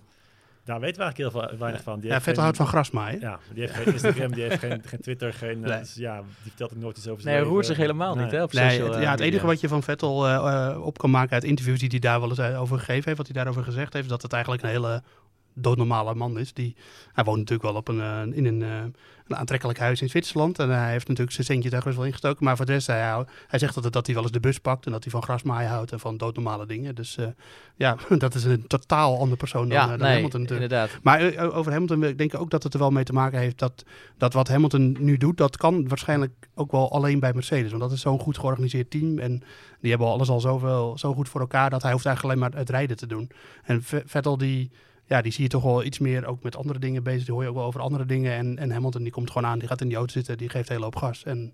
Daar weten we eigenlijk heel veel, weinig van. Die Ja, Vettel geen- houdt van grasmaaien. Ja, die heeft geen Instagram, die heeft geen, geen Twitter, geen... Nee. dus ja, die vertelt ook nooit iets over Nee, zijn hij roert zich helemaal Nee. niet hè, op Nee, social het, ja, het enige wat je van Vettel op kan maken uit interviews die hij daar wel eens over gegeven heeft, wat hij daarover gezegd heeft, dat het eigenlijk een hele doodnormale man is. Die, hij woont natuurlijk wel op een, eh, in een, eh, een aantrekkelijk huis in Zwitserland en hij heeft natuurlijk zijn centje daar wel ingestoken. Maar voor de rest, hij, hij zegt altijd dat hij wel eens de bus pakt en dat hij van grasmaaien houdt en van doodnormale dingen. Dus eh, ja, dat is een totaal andere persoon dan, Ja, dan nee, Hamilton inderdaad. Maar over Hamilton ik denk ook dat het er wel mee te maken heeft dat, dat wat Hamilton nu doet, dat kan waarschijnlijk ook wel alleen bij Mercedes. Want dat is zo'n goed georganiseerd team en die hebben alles al zoveel, zo goed voor elkaar dat hij hoeft eigenlijk alleen maar het rijden te doen. En Vettel die, ja, die zie je toch wel iets meer ook met andere dingen bezig. Die hoor je ook wel over andere dingen. En, en Hamilton die komt gewoon aan, die gaat in die auto zitten, die geeft hele hoop gas. En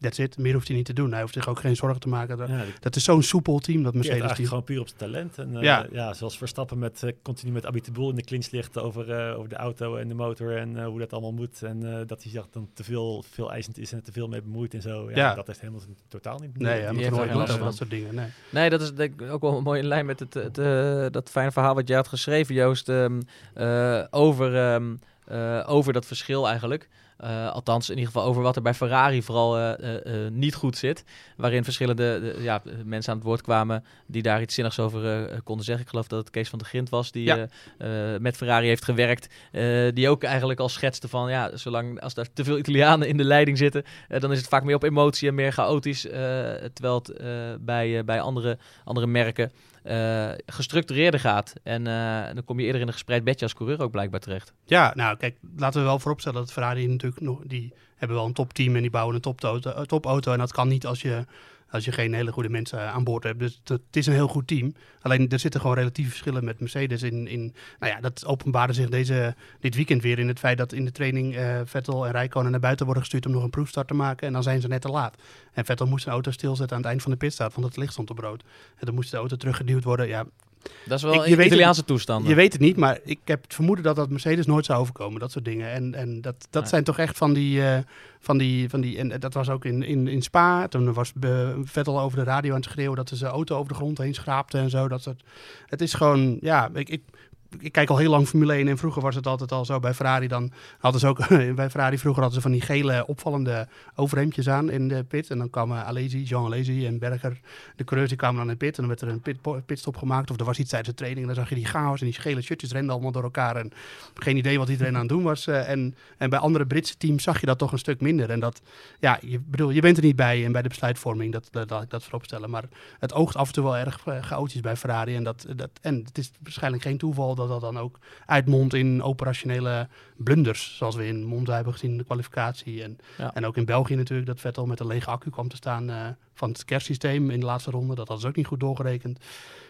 that's it. Meer hoeft hij niet te doen. Hij hoeft zich ook geen zorgen te maken. Dat, Ja, die dat is zo'n soepel team, dat Mercedes eigenlijk team. gewoon puur op zijn talent. En, eh, Ja. ja. zoals Verstappen met, eh, continu met Abiteboel in de clinch ligt over, eh, over de auto en de motor en eh, hoe dat allemaal moet. En eh, dat hij zich dan te veel, veel eisend is en te veel mee bemoeit en zo. Ja, Ja. Dat heeft Hamilton totaal niet. Nee, Die- ja, die maar heeft nooit er over dat soort dingen. Nee. Nee, dat is denk ik ook wel mooi in lijn met het, het, dat fijne verhaal wat jij had geschreven, Joost, ehm, eh, over, ehm, eh, over dat verschil eigenlijk. Eh, althans, in ieder geval over wat er bij Ferrari vooral eh, eh, niet goed zit. Waarin verschillende de, ja, mensen aan het woord kwamen die daar iets zinnigs over konden zeggen. Ik geloof dat het Kees van de Grint was, die Ja. met Ferrari heeft gewerkt. die ook eigenlijk al schetste van, ja, zolang als daar te veel Italianen in de leiding zitten, dan is het vaak meer op emotie en meer chaotisch. terwijl het bij, bij andere, andere merken eh, gestructureerder gaat. En eh, dan kom je eerder in een gespreid bedje als coureur ook blijkbaar terecht. Ja, nou kijk, laten we wel vooropstellen dat Ferrari natuurlijk nog, die hebben wel een topteam en die bouwen een topauto, topauto en dat kan niet als je, als je geen hele goede mensen eh, aan boord hebt. Dus het, het is een heel goed team. Alleen er zitten gewoon relatieve verschillen met Mercedes in, in nou ja, dat openbaarde zich deze, dit weekend weer in het feit dat in de training eh, Vettel en Rijkonen naar buiten worden gestuurd om nog een proefstart te maken en dan zijn ze net te laat. En Vettel moest zijn auto stilzetten aan het eind van de pitstart, want het licht stond op rood. En dan moest de auto teruggeduwd worden. Ja, Dat is wel Ik- je een weet Italiaanse toestand. Je weet het niet, maar ik heb het vermoeden dat dat Mercedes nooit zou overkomen. Dat soort dingen. En, en dat, dat zijn toch echt van die... eh, van die, van die en dat was ook in, in, in Spa. Toen was Be- Vettel over de radio aan het schreeuwen dat ze zijn auto over de grond heen schraapte en zo. Dat soort, het is gewoon, ja, ik, ik, ik kijk al heel lang Formule 1 en vroeger was het altijd al zo bij Ferrari. Dan hadden ze ook, bij Ferrari vroeger hadden ze van die gele opvallende overhemdjes aan in de pit. En dan kwamen Alesi, Jean Alesi en Berger, de coureurs, die kwamen dan in de pit. En dan werd er een pit, pitstop gemaakt of er was iets tijdens de training. En dan zag je die chaos en die gele shirtjes renden allemaal door elkaar. En geen idee wat iedereen aan het doen was. eh, en, en bij andere Britse teams zag je dat toch een stuk minder. En dat, ja, je, bedoel, je bent er niet bij en bij de besluitvorming, dat, dat, laat ik dat voorop stellen. Maar het oogt af en toe wel erg eh, chaotisch bij Ferrari. En, dat, dat, en het is waarschijnlijk geen toeval dat dat dan ook uitmondt in operationele blunders. Zoals we in Monza hebben gezien in de kwalificatie. En, Ja. en ook in België natuurlijk, dat Vettel met een lege accu kwam te staan eh, van het kerstsysteem in de laatste ronde. Dat ze ook niet goed doorgerekend.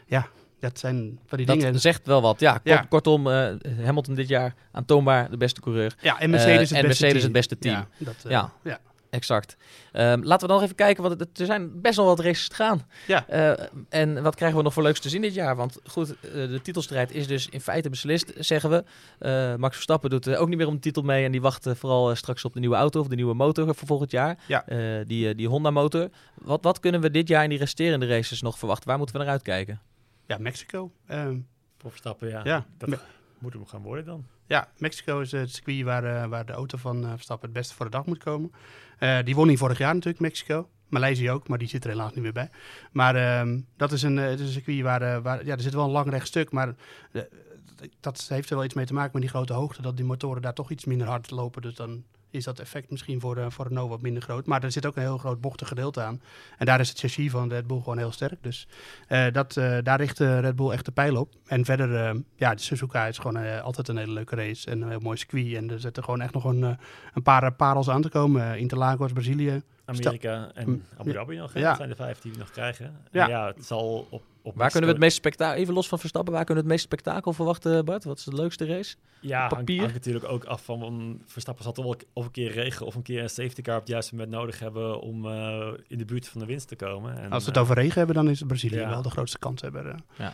Ja, dat zijn van die Dat dingen. zegt wel wat. Ja, kort- Ja. kortom, eh, Hamilton dit jaar aantoonbaar de beste coureur. Ja, en Mercedes, Eh, het, en beste Mercedes team. het beste team. Ja, dat, Ja. ja. Exact. Ehm, laten we dan nog even kijken, want het- er zijn best wel wat races te gaan. Ja. Eh, en wat krijgen we nog voor leuks te zien dit jaar? Want goed, eh, de titelstrijd is dus in feite beslist, zeggen we. Eh, Max Verstappen doet ook niet meer om de titel mee en die wacht vooral straks op de nieuwe auto of de nieuwe motor voor volgend jaar. Ja. Eh, die, die Honda motor. Wat, wat kunnen we dit jaar in die resterende races nog verwachten? Waar moeten we naar uitkijken? ja, Mexico. Ehm, Voor Verstappen, ja. Ja. Dat Me- moet hem gaan worden dan. Ja, Mexico is het circuit waar, eh, waar de auto van eh, Verstappen het beste voor de dag moet komen. Eh, die won hij vorig jaar natuurlijk, Mexico. Maleisië ook, maar die zit er helaas niet meer bij. Maar ehm, dat is een, circuit waar, waar... Ja, er zit wel een lang rechtstuk, maar eh, dat heeft er wel iets mee te maken met die grote hoogte. Dat die motoren daar toch iets minder hard lopen. Dus dan is dat effect misschien voor, eh, voor Renault wat minder groot. Maar er zit ook een heel groot bochtig gedeelte aan. En daar is het chassis van Red Bull gewoon heel sterk. Dus eh, dat, eh, daar richt Red Bull echt de pijl op. En verder, ja, de Suzuka is gewoon altijd een hele leuke race. En een heel mooi circuit. En er zitten gewoon echt nog een, een paar parels aan te komen. Interlagos, Brazilië. Amerika en Mm, Abu Dhabi nog. hè? ja. Dat zijn de vijf die we nog krijgen. En Ja. Ja, het zal op, op Waar kunnen we het meeste spektakel, even los van Verstappen, waar kunnen we het meeste spektakel verwachten, Bart? Wat is de leukste race? Ja, hangt, papier? hangt natuurlijk ook af van Verstappen zal toch wel of een keer regen of een keer een safety car op het juiste moment nodig hebben om eh, in de buurt van de winst te komen. En, Als we het over regen hebben, dan is Brazilië ja. wel de grootste kans hebben. eh.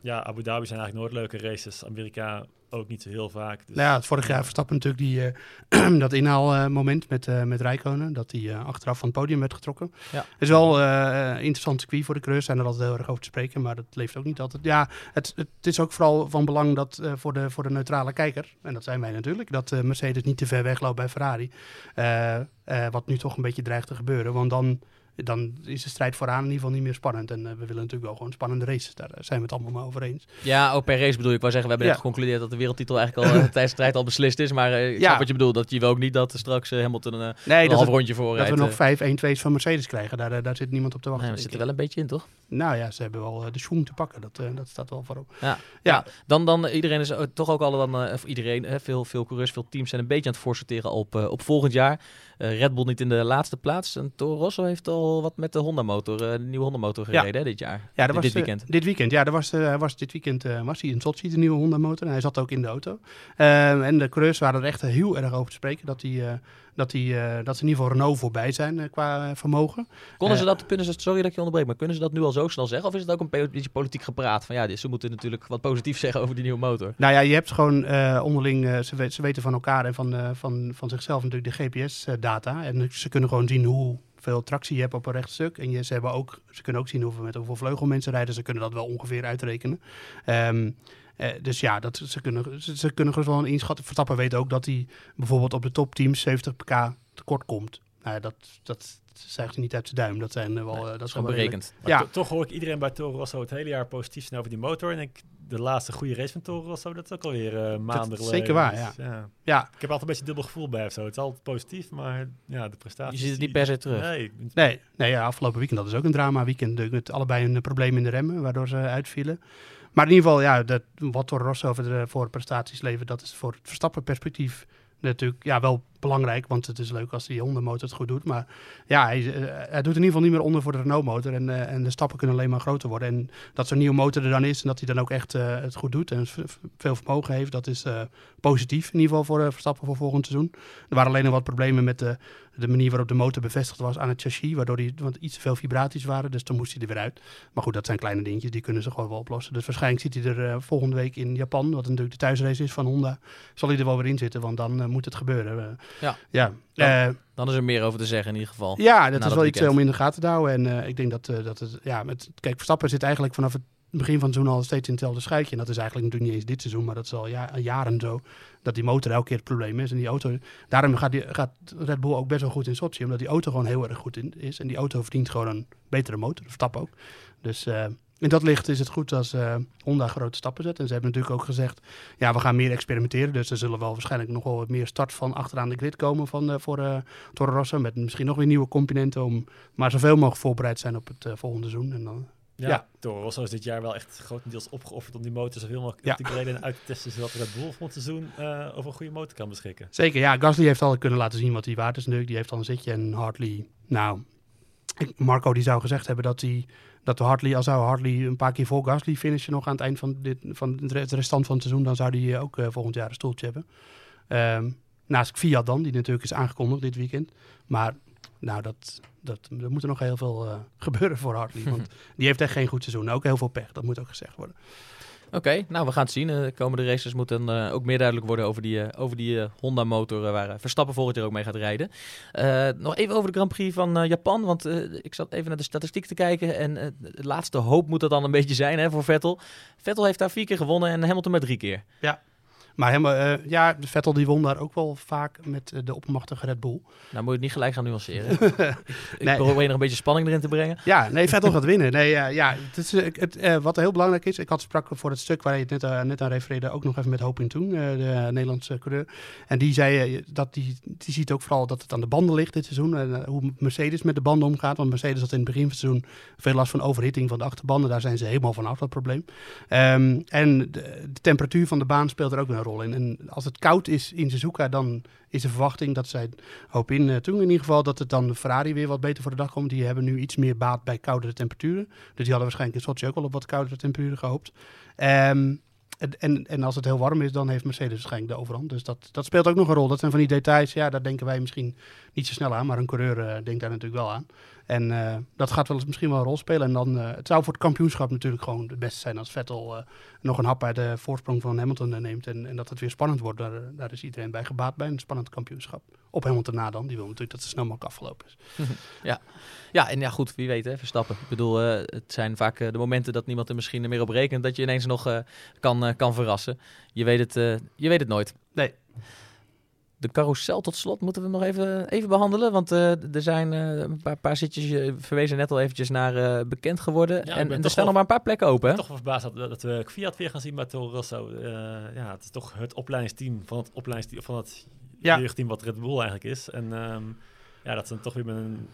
Ja, Abu Dhabi zijn eigenlijk nooit leuke races. Amerika ook niet zo heel vaak. Dus, Nou ja, het vorig jaar Verstappen natuurlijk die, eh, dat inhaalmoment met, eh met Rijkonen. Dat hij eh, achteraf van het podium werd getrokken. Ja. is wel eh, een interessant circuit voor de coureurs. Zijn er altijd heel erg over te spreken, maar dat leeft ook niet altijd. Ja, het, het is ook vooral van belang dat eh, voor, de, voor de neutrale kijker, en dat zijn wij natuurlijk, dat eh, Mercedes niet te ver wegloopt bij Ferrari. Eh, eh, wat nu toch een beetje dreigt te gebeuren. Want dan, dan is de strijd vooraan in ieder geval niet meer spannend. En eh, we willen natuurlijk wel gewoon spannende races. Daar eh, zijn we het allemaal maar over eens. Ja, ook per race bedoel ik. Ik zeggen, we hebben net geconcludeerd dat de wereldtitel eigenlijk al eh, tijdens de strijd al beslist is. Maar ik Ja. snap wat je bedoelt. Dat je wil ook niet dat straks Hamilton een, Nee, een half het- rondje voor dat we nog vijf 1-2's van Mercedes krijgen. Daar, daar zit niemand op te wachten. Nee, we zitten wel een beetje in, toch? Nou ja, ze hebben wel de schoen te pakken. Dat, dat staat wel voorop. Ja. Ja. Dan, dan iedereen is toch ook al dan, of iedereen, veel, veel coureurs, veel teams zijn een beetje aan het voorsorteren op, op volgend jaar. Red Bull niet in de laatste plaats. En Toro Rosso heeft al wat met de Honda motor, eh, de nieuwe Honda motor Ja. gereden hè, dit jaar. Ja, dit, was, dit eh, weekend. dit weekend, ja. Er was, eh, hij was, dit weekend was hij in Sochi, de nieuwe Honda motor. En hij zat ook in de auto. En de coureurs waren er echt heel erg over te spreken. Dat, eh, dat, die, dat ze in ieder geval Renault voorbij zijn qua vermogen. Konden ze dat, kunnen ze, sorry dat ik je onderbreek, maar kunnen ze dat nu al zo snel zeggen? Of is het ook een beetje politiek gepraat? Van ja, ze moeten natuurlijk wat positief zeggen over die nieuwe motor. Nou ja, je hebt gewoon onderling, ze, weet- ze weten van elkaar en van, van, van zichzelf natuurlijk de GPS-data. en ze kunnen gewoon zien hoeveel tractie je hebt op een rechtstuk. En je, ze, hebben ook, ze kunnen ook zien hoeveel, met hoeveel vleugel mensen rijden. Ze kunnen dat wel ongeveer uitrekenen. Ehm, eh, dus ja, dat, ze, kunnen, ze, kunnen gewoon wel inschatten. Verstappen weet ook dat hij bijvoorbeeld op de topteams 70 pk tekort komt. Nou dat, dat zuigt hij niet uit zijn duim. Dat, zijn eh, wel, eh, dat is wel berekend. Maar Ja. to- toch hoor ik iedereen bij Toro Rosso het hele jaar positief zijn over die motor. En ik, de laatste goede race van Toro Rosso, dat is ook alweer eh maanden is geleden. zeker waar, Dus, ja. Ja, Ik heb altijd een beetje een dubbel gevoel bij of zo. Het is altijd positief, maar ja, de prestaties... Je ziet het niet per se terug. Nee, Nee, nee ja, afgelopen weekend dat is ook een drama weekend. Met allebei een probleem in de remmen, waardoor ze uitvielen. Maar in ieder geval, ja, dat, wat Toro Rosso voor, de, voor prestaties levert, dat is voor het Verstappen perspectief natuurlijk ja, wel belangrijk, want het is leuk als die Honda-motor het goed doet. Maar ja, hij, uh, hij doet in ieder geval niet meer onder voor de Renault-motor. En, uh, en de stappen kunnen alleen maar groter worden. En dat zo'n nieuwe motor er dan is en dat hij dan ook echt uh, het goed doet en veel vermogen heeft, dat is positief in ieder geval voor Verstappen voor volgend seizoen. Er waren alleen nog wat problemen met de, de manier waarop de motor bevestigd was aan het chassis, waardoor die, want iets te veel vibraties waren, dus dan moest hij er weer uit. Maar goed, dat zijn kleine dingetjes, die kunnen ze gewoon wel oplossen. Dus waarschijnlijk ziet hij er volgende week in Japan, wat natuurlijk de thuisrace is van Honda, zal hij er wel weer in zitten, want dan moet het gebeuren. Ja. ja. Dan, dan, is er meer over te zeggen in ieder geval. Ja, dat is wel iets om in de gaten te houden. En uh, ik denk dat, dat het, ja, met, kijk, Verstappen zit eigenlijk vanaf het begin van het seizoen al steeds in hetzelfde schuitje. En dat is eigenlijk natuurlijk niet eens dit seizoen, maar dat is al ja, jaren zo. Dat die motor elke keer het probleem is. En die auto, daarom gaat, die, gaat Red Bull ook best wel goed in Sochi, omdat die auto gewoon heel erg goed in, is. En die auto verdient gewoon een betere motor, Verstappen ook. Dus uh, in dat licht is het goed als uh, Honda grote stappen zet. En ze hebben natuurlijk ook gezegd, ja, we gaan meer experimenteren. Dus er zullen wel waarschijnlijk nog wel wat meer start van achteraan de grid komen van, uh, voor uh, Toro Rosso. Met misschien nog weer nieuwe componenten om maar zoveel mogelijk voorbereid zijn op het volgende seizoen. En dan, ja, ja. Toro Rosso is dit jaar wel echt grotendeels opgeofferd om die motor zoveel mogelijk ja. te greden en uit te testen. Zodat Red Bull volgend seizoen over een goede motor kan beschikken. Zeker, ja. Gasly heeft al kunnen laten zien wat hij waard is natuurlijk. Die heeft al een zitje en Hartley, nou... Marco die zou gezegd hebben dat hij dat Hartley, al zou Hartley een paar keer voor Gasly finishen nog aan het eind van, dit, van het restant van het seizoen, dan zou hij ook uh, volgend jaar een stoeltje hebben. Um, naast Fiat dan, die natuurlijk is aangekondigd dit weekend. Maar nou, dat, dat, er moet er nog heel veel uh, gebeuren voor Hartley. Want die heeft echt geen goed seizoen. Ook heel veel pech, dat moet ook gezegd worden. Oké, nou we gaan het zien. De komende races moeten uh, ook meer duidelijk worden over die, uh, over die uh, Honda-motor waar Verstappen volgend jaar ook mee gaat rijden. nog even over de Grand Prix van Japan, want ik zat even naar de statistiek te kijken en de laatste hoop moet dat dan een beetje zijn hè, voor Vettel. Vettel heeft daar vier keer gewonnen en Hamilton maar drie keer. Ja, maar helemaal, uh, ja, Vettel die won daar ook wel vaak met uh, de opmachtige Red Bull. Nou moet je het niet gelijk gaan nuanceren. ik nee. probeer nog een beetje spanning erin te brengen. Ja, nee, Vettel gaat winnen. Nee, uh, ja, het is, het, wat heel belangrijk is, ik had sprak voor het stuk waar je het net, net aan refereerde, ook nog even met Hoping toen, de Nederlandse coureur. En die zei dat die, die ziet ook vooral dat het aan de banden ligt dit seizoen. En hoe Mercedes met de banden omgaat. Want Mercedes had in het begin van het seizoen veel last van overhitting van de achterbanden. Daar zijn ze helemaal vanaf, dat probleem. Um, en de, de, temperatuur van de baan speelt er ook een rol in. En als het koud is in Suzuka, dan is de verwachting dat zij hoop in uh, toen in ieder geval dat het dan de Ferrari weer wat beter voor de dag komt. Die hebben nu iets meer baat bij koudere temperaturen. Dus die hadden waarschijnlijk in Sochi ook al op wat koudere temperaturen gehoopt. Um, en, en, als het heel warm is, dan heeft Mercedes waarschijnlijk de overhand. Dus dat, dat speelt ook nog een rol. Dat zijn van die details, ja, daar denken wij misschien niet zo snel aan. Maar een coureur uh, denkt daar natuurlijk wel aan. En uh, dat gaat wel eens misschien wel een rol spelen. En dan, uh, het zou voor het kampioenschap natuurlijk gewoon het beste zijn als Vettel uh, nog een hap uit de voorsprong van Hamilton neemt. En, en dat het weer spannend wordt. Daar, daar, is iedereen bij gebaat bij een spannend kampioenschap. Op Hamilton na dan. Die wil natuurlijk dat het snel mogelijk afgelopen is. ja. ja, en ja goed, wie weet hè, Verstappen. Ik bedoel, het zijn vaak de momenten dat niemand er misschien meer op rekent. Dat je ineens nog kan, kan verrassen. Je weet, het, je weet het nooit. Nee. De carousel tot slot moeten we nog even, even behandelen. Want uh, er zijn uh, een paar, paar zitjes, je verwezen net al eventjes naar uh, bekend geworden. Ja, en, en er staan nog maar een paar plekken open. Ik ben toch wel verbaasd dat, dat we Fiat weer gaan zien bij Toro Rosso. ja, het is toch het opleidingsteam van het opleidingsteam van het ja. jeugdteam wat Red Bull eigenlijk is. En um, ja, dat ze dan toch weer met een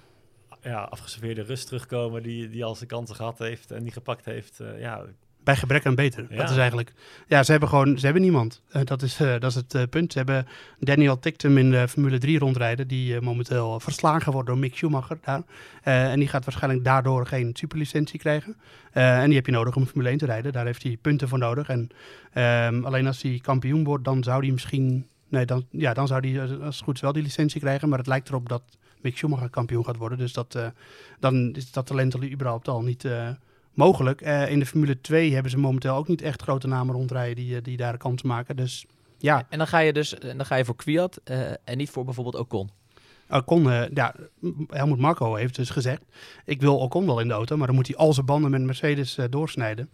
ja, afgeserveerde rust terugkomen die, die al zijn kansen gehad heeft en die gepakt heeft. ja, bij gebrek aan beter. Ja. Dat is eigenlijk. Ja, ze hebben gewoon. Ze hebben niemand. Uh, dat, is, uh, dat is het uh, punt. Ze hebben Daniel Tictum in de Formule 3 rondrijden. Die momenteel verslagen wordt door Mick Schumacher. Daar. en die gaat waarschijnlijk daardoor geen superlicentie krijgen. en die heb je nodig om Formule 1 te rijden. Daar heeft hij punten voor nodig. En um, alleen als hij kampioen wordt, dan zou hij misschien. Nee, dan, ja, dan zou hij als het goed is wel die licentie krijgen. Maar het lijkt erop dat Mick Schumacher kampioen gaat worden. Dus dat, dan is dat talent al überhaupt al niet mogelijk. Uh, in de Formule 2 hebben ze momenteel ook niet echt grote namen rondrijden die, eh, die daar kans maken. Dus ja. En dan ga je dus dan ga je voor Kwiat uh, en niet voor bijvoorbeeld Ocon. Ocon, uh, ja, Helmut Marco heeft dus gezegd: ik wil Ocon wel in de auto, maar dan moet hij al zijn banden met Mercedes doorsnijden.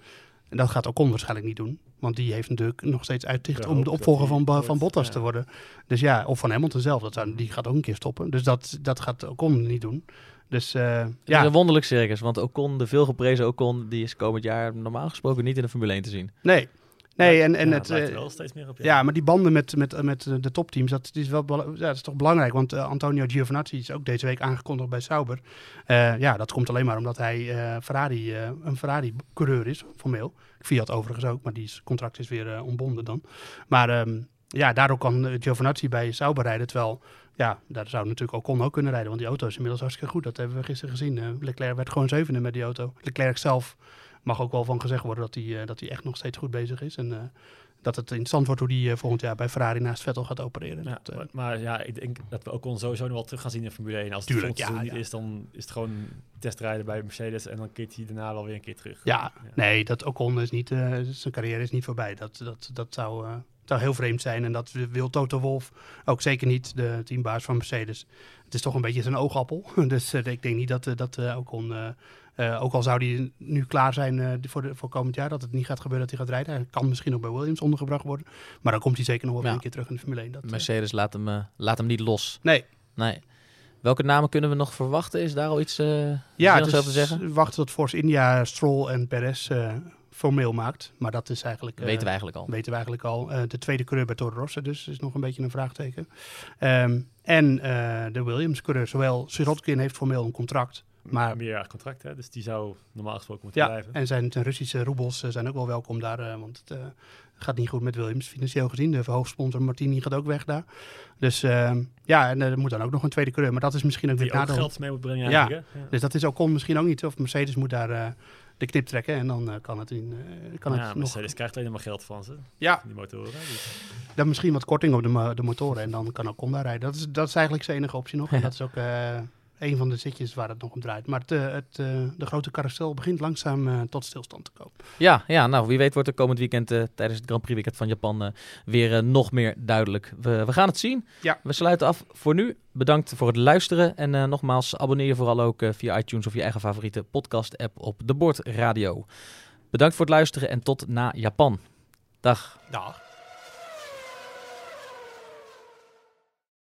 En dat gaat Ocon waarschijnlijk niet doen. Want die heeft natuurlijk nog steeds uitzicht om de opvolger van, van Bottas te worden. Dus ja, of van Hamilton zelf. Dat zou, die gaat ook een keer stoppen. Dus dat, dat gaat Ocon niet doen. Dus, uh, het ja. is een wonderlijk circus, want Ocon, de veelgeprezen Ocon, die is komend jaar normaal gesproken niet in de Formule 1 te zien. Nee, Nee, en, en ja, het, het wel steeds meer op. Ja. ja, maar die banden met, met, met de topteams, dat is wel ja, dat is toch belangrijk. Want uh, Antonio Giovinazzi is ook deze week aangekondigd bij Sauber. Uh, ja, dat komt alleen maar omdat hij uh, Ferrari, een Ferrari-coureur is, formeel. Fiat overigens ook, maar die contract is weer ontbonden dan. Maar um, ja, daardoor kan Giovinazzi bij Sauber rijden. Terwijl Ja, daar zou natuurlijk Ocon ook kunnen rijden, want die auto is inmiddels hartstikke goed. Dat hebben we gisteren gezien. Uh, Leclerc werd gewoon zevende met die auto. Leclerc zelf mag ook wel van gezegd worden dat hij, uh, dat hij echt nog steeds goed bezig is. En uh, dat het interessant wordt hoe die volgend jaar bij Ferrari naast Vettel gaat opereren. Ja, dat, maar, maar, ja, ik denk dat we Ocon sowieso nog wel terug gaan zien in Formule 1. Als het ja, ja, niet ja. is, dan is het gewoon testrijden bij Mercedes en dan keert hij daarna wel weer een keer terug. Ja, nee, dat Ocon is niet, zijn carrière is niet voorbij. Dat, dat, dat zou, zou heel vreemd zijn. En dat wil Toto Wolf ook zeker niet, de teambaas van Mercedes. Het is toch een beetje zijn oogappel. dus uh, ik denk niet dat, dat Ocon, ook al zou die nu klaar zijn voor, de, voor komend jaar, dat het niet gaat gebeuren dat hij gaat rijden. Hij kan misschien nog bij Williams ondergebracht worden. Maar dan komt hij zeker nog wel Ja. een keer terug in de Formule 1. Dat, Mercedes laat hem, eh, laat hem niet los. nee, Nee. Welke namen kunnen we nog verwachten? Is daar al iets ja, dus te zeggen? wachten tot Force India Stroll en Perez formeel maakt. Maar dat is eigenlijk... weten we eigenlijk al. Weten we eigenlijk al. Uh, de tweede coureur bij Toro Rosso dus is nog een beetje een vraagteken. Um, en uh, de Williams coureur, zowel Sirotkin heeft formeel een contract. Maar, Meerjarig contract, hè? dus die zou normaal gesproken moeten ja, blijven. en zijn, Russische roebels uh, zijn ook wel welkom daar, uh, want het uh, gaat niet goed met Williams financieel gezien. De hoofdsponsor Martini gaat ook weg daar. Dus uh, ja, en er moet dan ook nog een tweede coureur, maar dat is misschien ook die weer ook nadeel. geld mee moet brengen Ja? Ja. Dus dat is ook kon misschien ook niet. Of Mercedes moet daar uh, de knip trekken en dan uh, kan het, in, uh, kan ja, het nog... Mercedes krijgt alleen maar geld van ze, Ja, die motoren. Dus. dan misschien wat korting op de, de motoren en dan kan ook Honda rijden. Dat is, dat is eigenlijk zijn enige optie nog. En dat is ook uh, een van de zitjes waar het nog om draait. Maar het, het, uh, de grote carousel begint langzaam uh, tot stilstand te komen. Ja, ja, nou wie weet wordt er komend weekend uh, tijdens het Grand Prix weekend van Japan uh, weer uh, nog meer duidelijk. We, we gaan het zien. Ja. We sluiten af voor nu. Bedankt voor het luisteren. En nogmaals, abonneer je vooral ook via iTunes of je eigen favoriete podcast app op de Bord Radio. Bedankt voor het luisteren en tot na Japan. Dag. Dag.